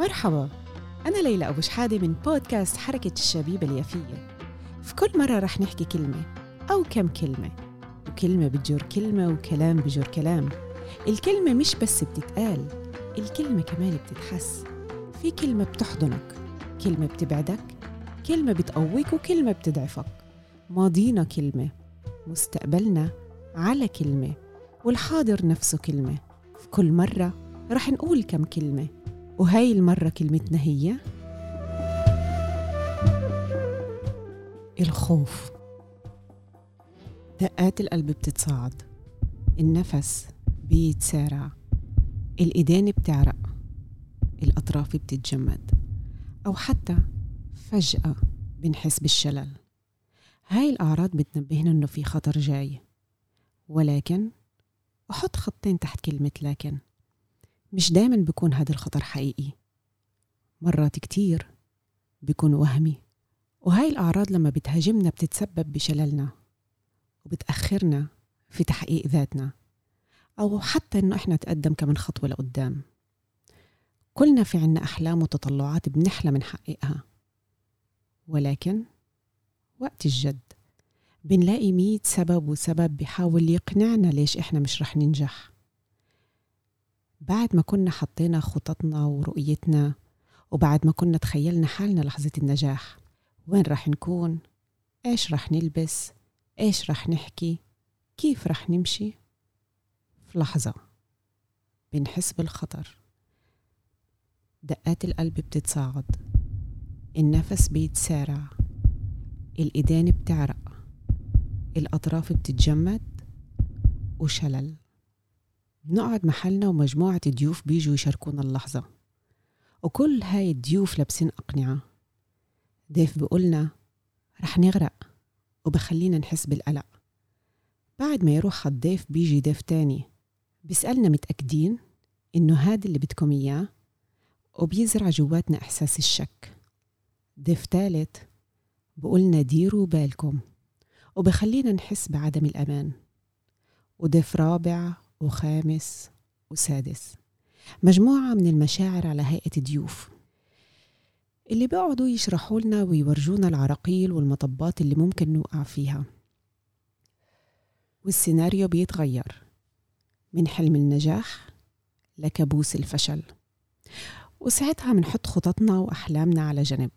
مرحبا. أنا ليلى أبو شحادة من بودكاست حركة الشبيبة اليافية. في كل مرة رح نحكي كلمة أو كم كلمة وكلمة بتجر كلمة وكلام بجر كلام. الكلمة مش بس بتتقال الكلمة كمان بتتحس. في كلمة بتحضنك كلمة بتبعدك كلمة بتقويك وكلمة بتضعفك. ماضينا كلمة مستقبلنا على كلمة والحاضر نفسه كلمة. في كل مرة رح نقول كم كلمة وهاي المرة كلمتنا هي. الخوف. دقات القلب بتتصاعد. النفس بيتسارع. الإيدين بتعرق. الأطراف بتتجمد. أو حتى فجأة بنحس بالشلل. هاي الأعراض بتنبهنا إنه في خطر جاي. ولكن وحط خطين تحت كلمة لكن. مش دايما بيكون هذا الخطر حقيقي. مرات كتير بيكون وهمي. وهاي الأعراض لما بتهاجمنا بتتسبب بشللنا وبتأخرنا في تحقيق ذاتنا. أو حتى إنه إحنا نتقدم كمان خطوة لقدام. كلنا في عنا أحلام وتطلعات بنحلم نحققها. ولكن وقت الجد بنلاقي مية سبب وسبب بيحاول يقنعنا ليش إحنا مش رح ننجح. بعد ما كنا حطينا خططنا ورؤيتنا وبعد ما كنا تخيلنا حالنا لحظة النجاح. وين رح نكون؟ إيش رح نلبس؟ إيش رح نحكي؟ كيف رح نمشي؟ في لحظة بنحس بالخطر. دقات القلب بتتصاعد. النفس بيتسارع. الإيدين بتعرق. الأطراف بتتجمد. وشلل. بنقعد محلنا ومجموعة ضيوف بيجوا يشاركونا اللحظة. وكل هاي الضيوف لابسين أقنعة. ضيف بيقولنا رح نغرق وبخلينا نحس بالقلق. بعد ما يروح الضيف بيجي ضيف تاني. بيسألنا متأكدين إنه هذا اللي بدكم إياه وبيزرع جواتنا إحساس الشك. ضيف تالت بقولنا ديروا بالكم وبخلينا نحس بعدم الأمان. وضيف رابع وخامس وسادس. مجموعة من المشاعر على هيئة ضيوف. اللي بيقعدوا يشرحوا لنا ويورجونا العراقيل والمطبات اللي ممكن نوقع فيها. والسيناريو بيتغير. من حلم النجاح لكابوس الفشل. وساعتها بنحط خططنا وأحلامنا على جنب.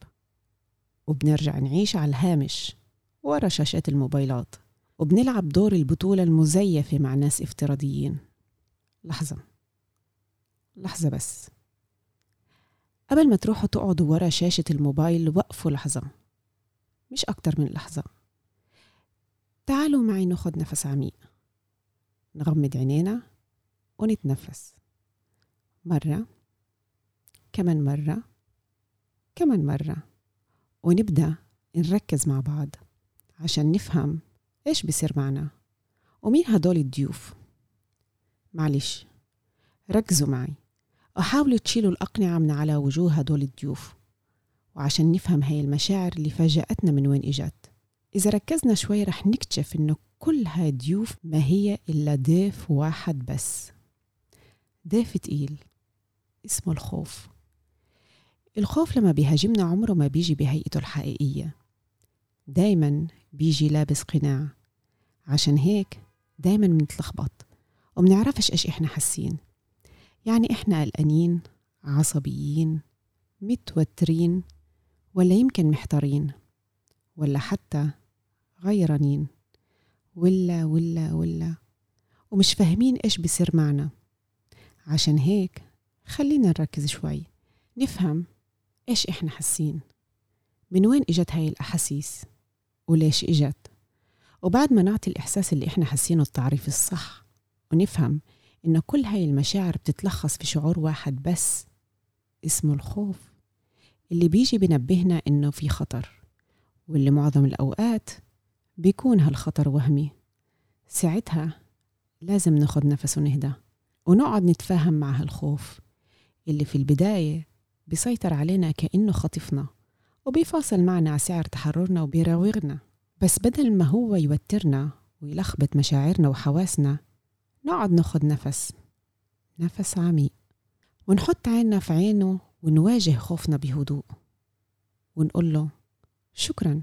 وبنرجع نعيش على الهامش ورا شاشات الموبايلات. وبنلعب دور البطولة المزيفة مع ناس افتراضيين. لحظة. لحظة بس. قبل ما تروحوا تقعدوا ورا شاشة الموبايل وقفوا لحظة. مش أكتر من لحظة. تعالوا معي ناخد نفس عميق. نغمض عينينا ونتنفس. مرة. كمان مرة. كمان مرة. ونبدأ نركز مع بعض عشان نفهم إيش بصير معنا؟ ومين هدول الضيوف؟ معلش ركزوا معي. وحاولوا تشيلوا الأقنعة من على وجوه هدول الضيوف وعشان نفهم هاي المشاعر اللي فاجأتنا من وين إجت. إذا ركزنا شوي رح نكتشف إنه كل هاي الضيوف ما هي إلا ضيف واحد بس. ضيف تقيل اسمه الخوف. الخوف لما بيهاجمنا عمره ما بيجي بهيئته الحقيقية. دايما بيجي لابس قناع. عشان هيك دايما بنتلخبط ومنعرفش إيش إحنا حاسين. يعني إحنا قلقانين عصبيين متوترين ولا يمكن محتارين ولا حتى غيرانين ولا ولا ولا ومش فاهمين إيش بصير معنا. عشان هيك خلينا نركز شوي نفهم إيش إحنا حاسين. من وين إجت هاي الأحاسيس؟ وليش إجت. وبعد ما نعطي الإحساس اللي إحنا حاسينه التعريف الصح ونفهم إنه كل هاي المشاعر بتتلخص في شعور واحد بس اسمه الخوف. اللي بيجي بنبهنا إنه في خطر واللي معظم الأوقات بيكون هالخطر وهمي. ساعتها لازم ناخد نفس ونهدى ونقعد نتفاهم مع هالخوف اللي في البداية بيسيطر علينا كأنه خطفنا. وبيفاصل معنا سعر تحررنا وبيراوغنا. بس بدل ما هو يوترنا ويلخبط مشاعرنا وحواسنا نقعد ناخد نفس نفس عميق ونحط عيننا في عينه ونواجه خوفنا بهدوء. ونقول له شكرا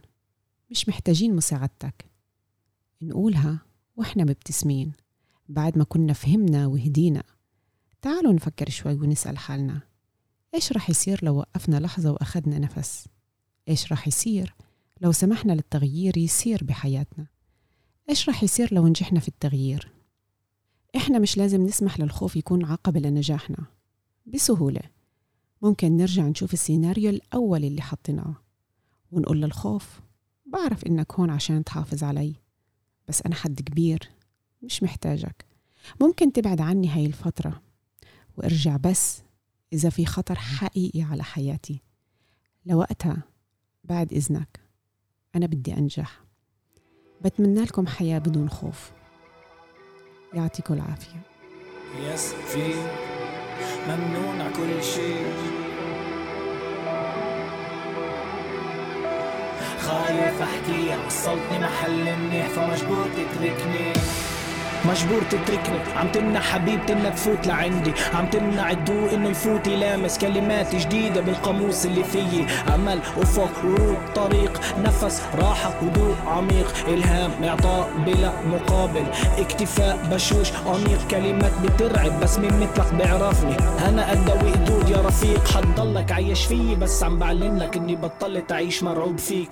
مش محتاجين مساعدتك. نقولها وإحنا مبتسمين. بعد ما كنا فهمنا وهدينا تعالوا نفكر شوي ونسأل حالنا. إيش رح يصير لو وقفنا لحظة وأخدنا نفس؟ إيش رح يصير لو سمحنا للتغيير يصير بحياتنا؟ إيش رح يصير لو نجحنا في التغيير؟ إحنا مش لازم نسمح للخوف يكون عقبة لنجاحنا بسهولة ممكن نرجع نشوف السيناريو الأول اللي حطيناه ونقول للخوف بعرف إنك هون عشان تحافظ علي بس أنا حد كبير مش محتاجك ممكن تبعد عني هاي الفترة وارجع بس إذا في خطر حقيقي على حياتي لوقتها بعد إذنك. أنا بدي أنجح. بتمنى لكم حياة بدون خوف. يعطيكم العافية. يس في ممنوع كل شيء. خايف أحكي وصلتني محل منيح فمجبور تتركني. مجبور تتركني. عم تمنع حبيبتي انها تفوت لعندي. عم تمنع الضوء إنه يفوت يلامس كلمات جديدة بالقاموس اللي فيي. أمل أفق ورود طريق. نفس راحة هدوء عميق. إلهام إعطاء بلا مقابل. اكتفاء بشوش انيق كلمات بترعب بس مين مثلك بيعرفني. أنا أدوي قدود يا رفيق. حتضلك عايش فيي بس عم بعلن لك إني بطلت أعيش مرعوب فيك.